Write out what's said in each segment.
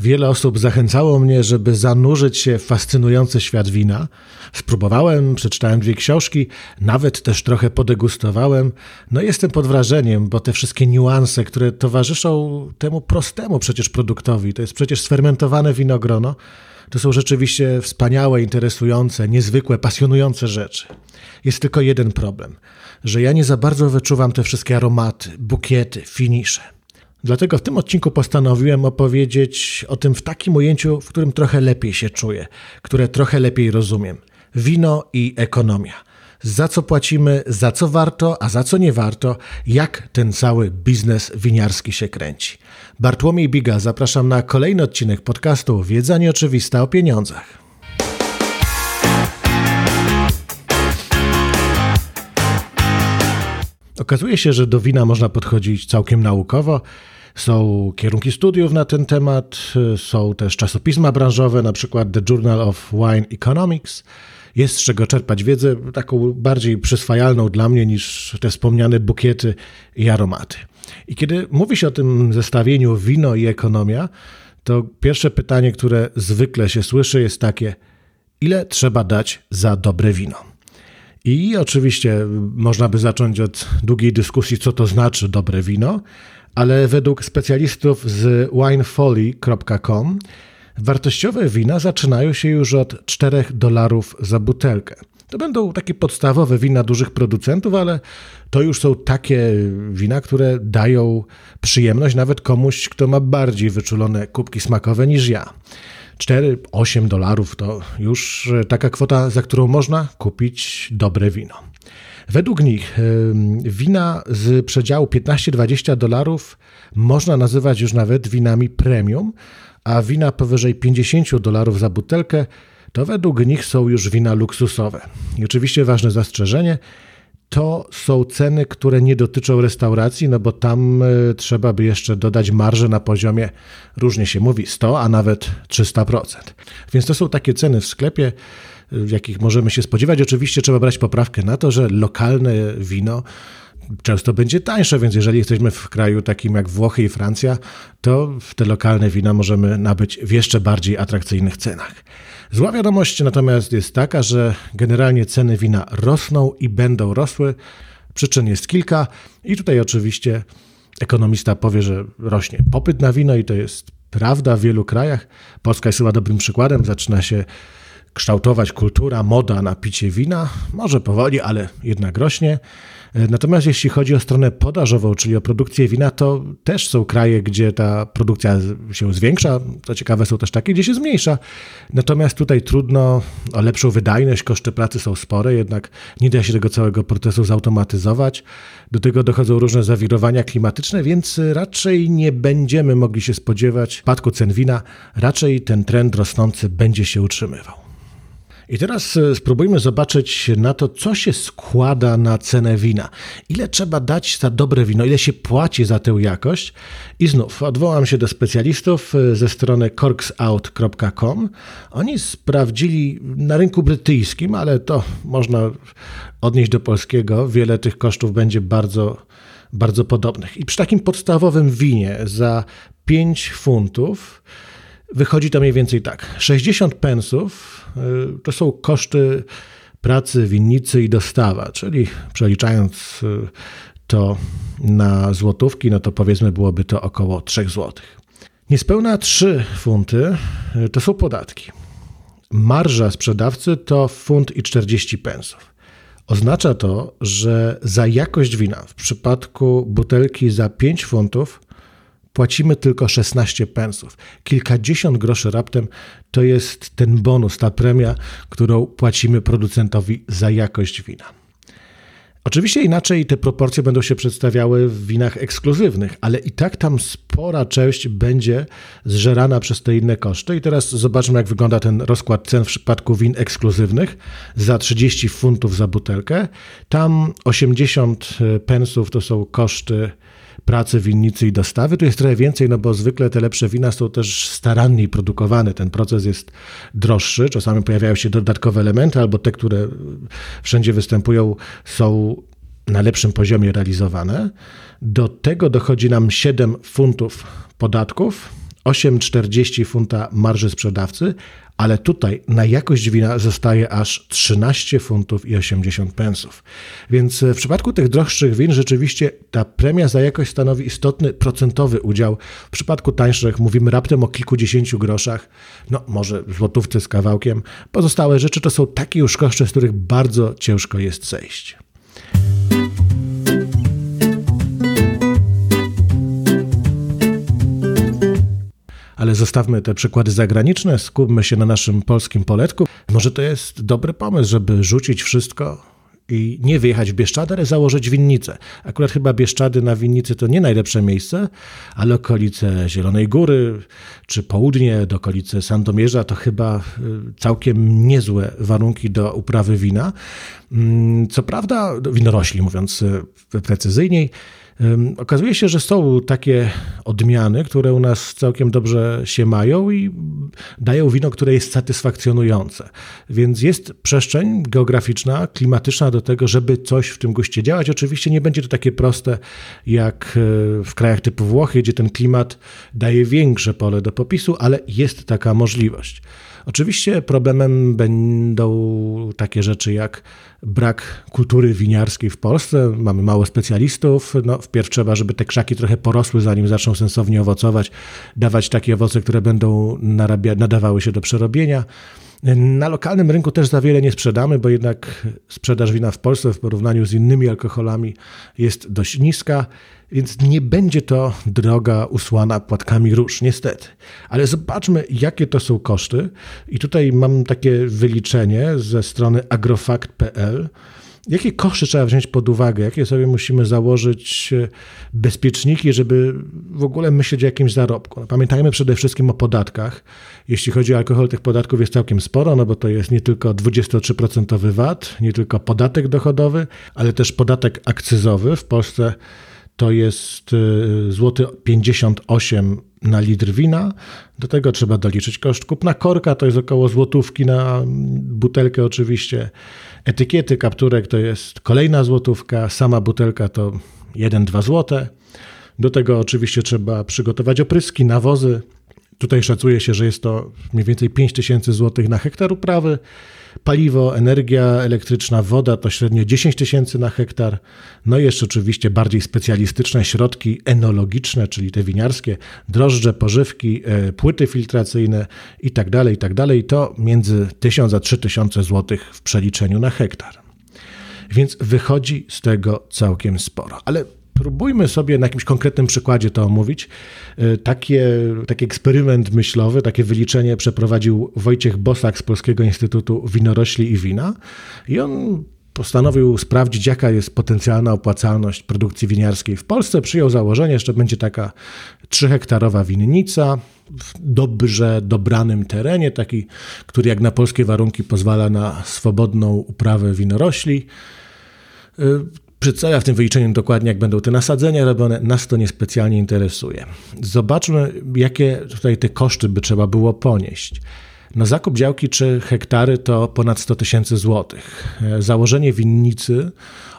Wiele osób zachęcało mnie, żeby zanurzyć się w fascynujący świat wina. Spróbowałem, przeczytałem dwie książki, nawet też trochę podegustowałem. No jestem pod wrażeniem, bo te wszystkie niuanse, które towarzyszą temu prostemu przecież produktowi, to jest przecież sfermentowane winogrono, to są rzeczywiście wspaniałe, interesujące, niezwykłe, pasjonujące rzeczy. Jest tylko jeden problem, że ja nie za bardzo wyczuwam te wszystkie aromaty, bukiety, finisze. Dlatego w tym odcinku postanowiłem opowiedzieć o tym w takim ujęciu, w którym trochę lepiej się czuję, które trochę lepiej rozumiem. Wino i ekonomia. Za co płacimy, za co warto, a za co nie warto, jak ten cały biznes winiarski się kręci. Bartłomiej Biga, zapraszam na kolejny odcinek podcastu Wiedza nieoczywista o pieniądzach. Okazuje się, że do wina można podchodzić całkiem naukowo. Są kierunki studiów na ten temat, są też czasopisma branżowe, na przykład The Journal of Wine Economics. Jest z czego czerpać wiedzę, taką bardziej przyswajalną dla mnie niż te wspomniane bukiety i aromaty. I kiedy mówi się o tym zestawieniu wino i ekonomia, to pierwsze pytanie, które zwykle się słyszy, jest takie: ile trzeba dać za dobre wino? I oczywiście można by zacząć od długiej dyskusji, co to znaczy dobre wino, ale według specjalistów z winefolly.com wartościowe wina zaczynają się już od 4 dolarów za butelkę. To będą takie podstawowe wina dużych producentów, ale to już są takie wina, które dają przyjemność nawet komuś, kto ma bardziej wyczulone kubki smakowe niż ja. 4-8 dolarów to już taka kwota, za którą można kupić dobre wino. Według nich wina z przedziału 15-20 dolarów można nazywać już nawet winami premium, a wina powyżej 50 dolarów za butelkę to według nich są już wina luksusowe. I oczywiście ważne zastrzeżenie, to są ceny, które nie dotyczą restauracji, no bo tam e, trzeba by jeszcze dodać marżę na poziomie, różnie się mówi, 100, a nawet 300%. Więc to są takie ceny w sklepie, w jakich możemy się spodziewać. Oczywiście trzeba brać poprawkę na to, że lokalne wino często będzie tańsze, więc jeżeli jesteśmy w kraju takim jak Włochy i Francja, to te lokalne wina możemy nabyć w jeszcze bardziej atrakcyjnych cenach. Zła wiadomość natomiast jest taka, że generalnie ceny wina rosną i będą rosły. Przyczyn jest kilka i tutaj oczywiście ekonomista powie, że rośnie popyt na wino i to jest prawda w wielu krajach. Polska jest chyba dobrym przykładem. Zaczyna się kształtować kultura, moda na picie wina. Może powoli, ale jednak rośnie. Natomiast jeśli chodzi o stronę podażową, czyli o produkcję wina, to też są kraje, gdzie ta produkcja się zwiększa. Co ciekawe, są też takie, gdzie się zmniejsza. Natomiast tutaj trudno o lepszą wydajność, koszty pracy są spore, jednak nie da się tego całego procesu zautomatyzować. Do tego dochodzą różne zawirowania klimatyczne, więc raczej nie będziemy mogli się spodziewać spadku cen wina. Raczej ten trend rosnący będzie się utrzymywał. I teraz e, spróbujmy zobaczyć na to, co się składa na cenę wina. Ile trzeba dać za dobre wino, ile się płaci za tę jakość. I znów odwołam się do specjalistów e, ze strony corksout.com. Oni sprawdzili na rynku brytyjskim, ale to można odnieść do polskiego. Wiele tych kosztów będzie bardzo, bardzo podobnych. I przy takim podstawowym winie za 5 funtów wychodzi to mniej więcej tak. 60 pensów Y, to są koszty pracy winnicy i dostawa, czyli przeliczając y, to na złotówki, no to powiedzmy byłoby to około 3 złotych. Niespełna 3 funty y, to są podatki. Marża sprzedawcy to funt i 40 pensów. Oznacza to, że za jakość wina w przypadku butelki za 5 funtów płacimy tylko 16 pensów. Kilkadziesiąt groszy raptem to jest ten bonus, ta premia, którą płacimy producentowi za jakość wina. Oczywiście inaczej te proporcje będą się przedstawiały w winach ekskluzywnych, ale i tak tam spora część będzie zżerana przez te inne koszty. I teraz zobaczmy, jak wygląda ten rozkład cen w przypadku win ekskluzywnych. Za 30 funtów za butelkę, tam 80 pensów to są koszty pracy winnicy i dostawy. Tu jest trochę więcej, no bo zwykle te lepsze wina są też staranniej produkowane. Ten proces jest droższy, czasami pojawiają się dodatkowe elementy, albo te, które wszędzie występują, są na lepszym poziomie realizowane. Do tego dochodzi nam 7 funtów podatków 8,40 funta marży sprzedawcy, ale tutaj na jakość wina zostaje aż 13 funtów i 80 pensów. Więc w przypadku tych droższych win rzeczywiście ta premia za jakość stanowi istotny procentowy udział. W przypadku tańszych mówimy raptem o kilkudziesięciu groszach, no może złotówce z kawałkiem. Pozostałe rzeczy to są takie już koszty, z których bardzo ciężko jest zejść. Ale zostawmy te przykłady zagraniczne, skupmy się na naszym polskim poletku. Może to jest dobry pomysł, żeby rzucić wszystko i nie wyjechać w Bieszczady, ale założyć winnicę. Akurat chyba Bieszczady na winnicy to nie najlepsze miejsce, ale okolice Zielonej Góry czy południe do okolicy Sandomierza to chyba y, całkiem niezłe warunki do uprawy wina. Mm, co prawda, winorośli mówiąc y, precyzyjniej, Okazuje się, że są takie odmiany, które u nas całkiem dobrze się mają i dają wino, które jest satysfakcjonujące. Więc jest przestrzeń geograficzna, klimatyczna do tego, żeby coś w tym guście działać. Oczywiście nie będzie to takie proste jak e, w krajach typu Włochy, gdzie ten klimat daje większe pole do popisu, ale jest taka możliwość. Oczywiście problemem będą takie rzeczy jak brak kultury winiarskiej w Polsce. Mamy mało specjalistów. No, wpierw trzeba, żeby te krzaki trochę porosły, zanim zaczną sensownie owocować, dawać takie owoce, które będą nadawały się do przerobienia. Na lokalnym rynku też za wiele nie sprzedamy, bo jednak sprzedaż wina w Polsce w porównaniu z innymi alkoholami jest dość niska, więc nie będzie to droga usłana płatkami róż, niestety. Ale zobaczmy, jakie to są koszty. I tutaj mam takie wyliczenie ze strony agrofakt.pl. Jakie koszty trzeba wziąć pod uwagę? Jakie sobie musimy założyć e, bezpieczniki, żeby w ogóle myśleć o jakimś zarobku? No, pamiętajmy przede wszystkim o podatkach. Jeśli chodzi o alkohol, tych podatków jest całkiem sporo, no bo to jest nie tylko 23% VAT, nie tylko podatek dochodowy, ale też podatek akcyzowy. W Polsce to jest e, złoty 58 na litr wina. Do tego trzeba doliczyć koszt kupna korka, to jest około złotówki na butelkę oczywiście. Etykiety kapturek to jest kolejna złotówka, sama butelka to 1-2 złote. Do tego oczywiście trzeba przygotować opryski, nawozy. Tutaj szacuje się, że jest to mniej więcej 5000 zł na hektar uprawy. Paliwo, energia elektryczna, woda to średnio 10 tysięcy na hektar. No i jeszcze oczywiście bardziej specjalistyczne środki enologiczne, czyli te winiarskie, drożdże, pożywki, e, płyty filtracyjne i tak dalej, i tak. To między 1000 a 3000 zł w przeliczeniu na hektar. Więc wychodzi z tego całkiem sporo. Ale Spróbujmy sobie na jakimś konkretnym przykładzie to omówić. E, takie, taki eksperyment myślowy, takie wyliczenie przeprowadził Wojciech Bosak z Polskiego Instytutu Winorośli i Wina i on postanowił sprawdzić, jaka jest potencjalna opłacalność produkcji winiarskiej w Polsce. Przyjął założenie, że będzie taka 3-hektarowa winnica w dobrze dobranym terenie, taki, który jak na polskie warunki pozwala na swobodną uprawę winorośli. E, Przedstawia w tym wyliczeniu dokładnie, jak będą te nasadzenia robione. Nas to niespecjalnie interesuje. Zobaczmy, jakie tutaj te koszty by trzeba było ponieść. No zakup działki 3 hektary to ponad 100 tysięcy złotych. Założenie winnicy,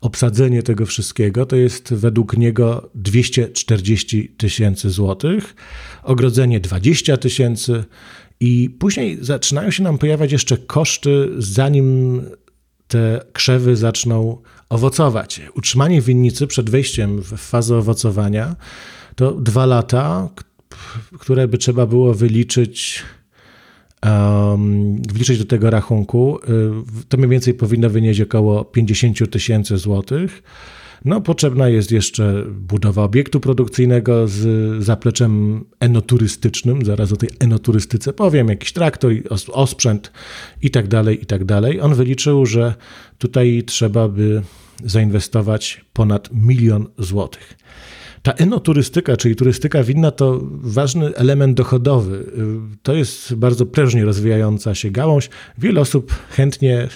obsadzenie tego wszystkiego to jest według niego 240 tysięcy złotych, ogrodzenie 20 tysięcy i później zaczynają się nam pojawiać jeszcze koszty, zanim te krzewy zaczną owocować. Utrzymanie winnicy przed wejściem w fazę owocowania to dwa lata, które by trzeba było wyliczyć, um, wliczyć do tego rachunku. Y, to mniej więcej powinno wynieść około 50 tysięcy złotych. No, potrzebna jest jeszcze budowa obiektu produkcyjnego z zapleczem enoturystycznym. Zaraz o tej enoturystyce powiem. Jakiś traktor, osprzęt i tak dalej, i tak dalej. On wyliczył, że tutaj trzeba by zainwestować ponad milion złotych. Ta enoturystyka, czyli turystyka winna, to ważny element dochodowy. To jest bardzo prężnie rozwijająca się gałąź. Wiele osób chętnie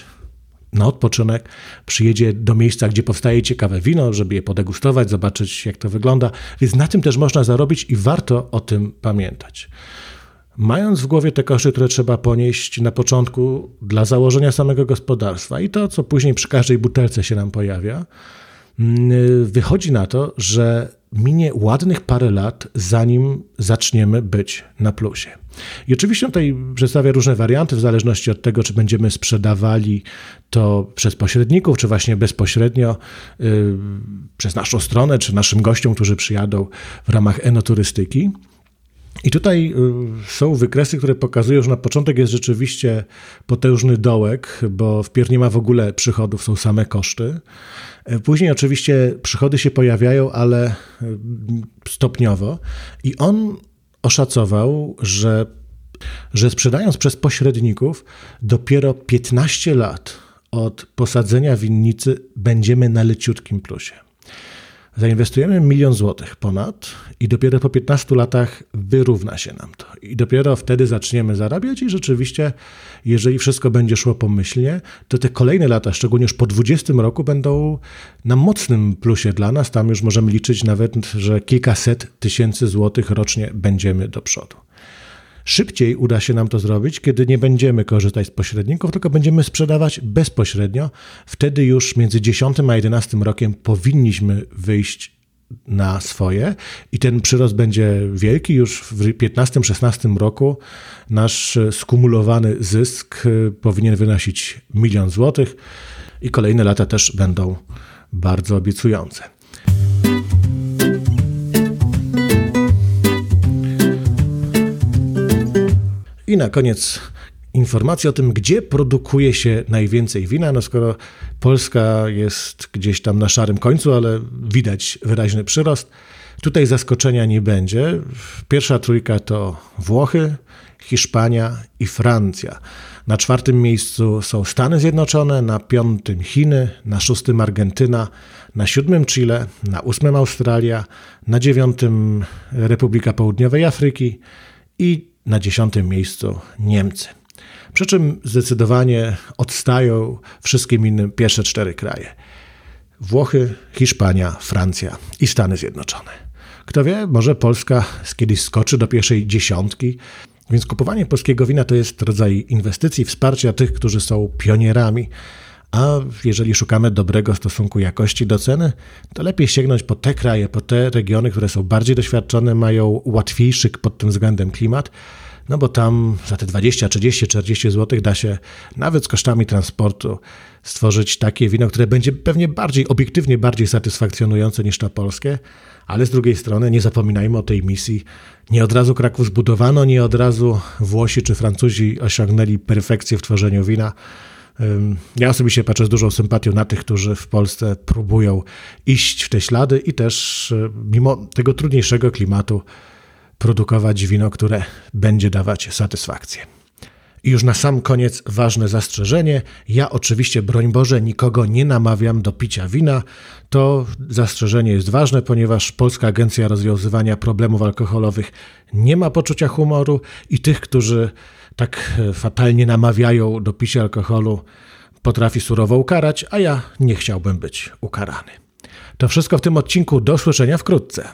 na odpoczynek przyjedzie do miejsca, gdzie powstaje ciekawe wino, żeby je podegustować, zobaczyć jak to wygląda. Więc na tym też można zarobić i warto o tym pamiętać. Mając w głowie te koszty, które trzeba ponieść na początku dla założenia samego gospodarstwa i to, co później przy każdej butelce się nam pojawia, mm, wychodzi na to, że minie ładnych parę lat, zanim zaczniemy być na plusie. I oczywiście tutaj przedstawię różne warianty, w zależności od tego, czy będziemy sprzedawali to przez pośredników, czy właśnie bezpośrednio yy, przez naszą stronę, czy naszym gościom, którzy przyjadą w ramach enoturystyki. I tutaj y, są wykresy, które pokazują, że na początek jest rzeczywiście potężny dołek, bo wpierw nie ma w ogóle przychodów, są same koszty. E, później oczywiście przychody się pojawiają, ale y, stopniowo. I on oszacował, że, że sprzedając przez pośredników, dopiero 15 lat od posadzenia winnicy będziemy na leciutkim plusie. Zainwestujemy milion złotych ponad i dopiero po 15 latach wyrówna się nam to. I dopiero wtedy zaczniemy zarabiać i rzeczywiście, jeżeli wszystko będzie szło pomyślnie, to te kolejne lata, szczególnie już po 20 roku, będą na mocnym plusie dla nas. Tam już możemy liczyć nawet, że kilkaset tysięcy złotych rocznie będziemy do przodu. Szybciej uda się nam to zrobić, kiedy nie będziemy korzystać z pośredników, tylko będziemy sprzedawać bezpośrednio. Wtedy już między 10 a 11 rokiem powinniśmy wyjść na swoje i ten przyrost będzie wielki. Już w 15-16 roku nasz skumulowany zysk y, powinien wynosić milion złotych i kolejne lata też będą bardzo obiecujące. I na koniec informacja o tym, gdzie produkuje się najwięcej wina. No skoro Polska jest gdzieś tam na szarym końcu, ale widać wyraźny przyrost, tutaj zaskoczenia nie będzie. Pierwsza trójka to Włochy, Hiszpania i Francja. Na czwartym miejscu są Stany Zjednoczone, na piątym Chiny, na szóstym Argentyna, na siódmym Chile, na ósmym Australia, na dziewiątym Republika Południowej Afryki i na dziesiątym miejscu Niemcy. Przy czym zdecydowanie odstają wszystkim innym pierwsze cztery kraje: Włochy, Hiszpania, Francja i Stany Zjednoczone. Kto wie, może Polska kiedyś skoczy do pierwszej dziesiątki. Więc kupowanie polskiego wina to jest rodzaj inwestycji, wsparcia tych, którzy są pionierami. A jeżeli szukamy dobrego stosunku jakości do ceny, to lepiej sięgnąć po te kraje, po te regiony, które są bardziej doświadczone, mają łatwiejszy pod tym względem klimat, no bo tam za te 20, 30, 40 zł da się nawet z kosztami transportu stworzyć takie wino, które będzie pewnie bardziej, obiektywnie bardziej satysfakcjonujące niż to polskie, ale z drugiej strony nie zapominajmy o tej misji. Nie od razu Kraków zbudowano, nie od razu Włosi czy Francuzi osiągnęli perfekcję w tworzeniu wina. Ja osobiście patrzę z dużą sympatią na tych, którzy w Polsce próbują iść w te ślady i też e, mimo tego trudniejszego klimatu produkować wino, które będzie dawać satysfakcję. I już na sam koniec ważne zastrzeżenie. Ja oczywiście, broń Boże, nikogo nie namawiam do picia wina. To zastrzeżenie jest ważne, ponieważ Polska Agencja Rozwiązywania Problemów Alkoholowych nie ma poczucia humoru i tych, którzy tak e, fatalnie namawiają do picia alkoholu, potrafi surowo ukarać, a ja nie chciałbym być ukarany. To wszystko w tym odcinku. Do usłyszenia wkrótce.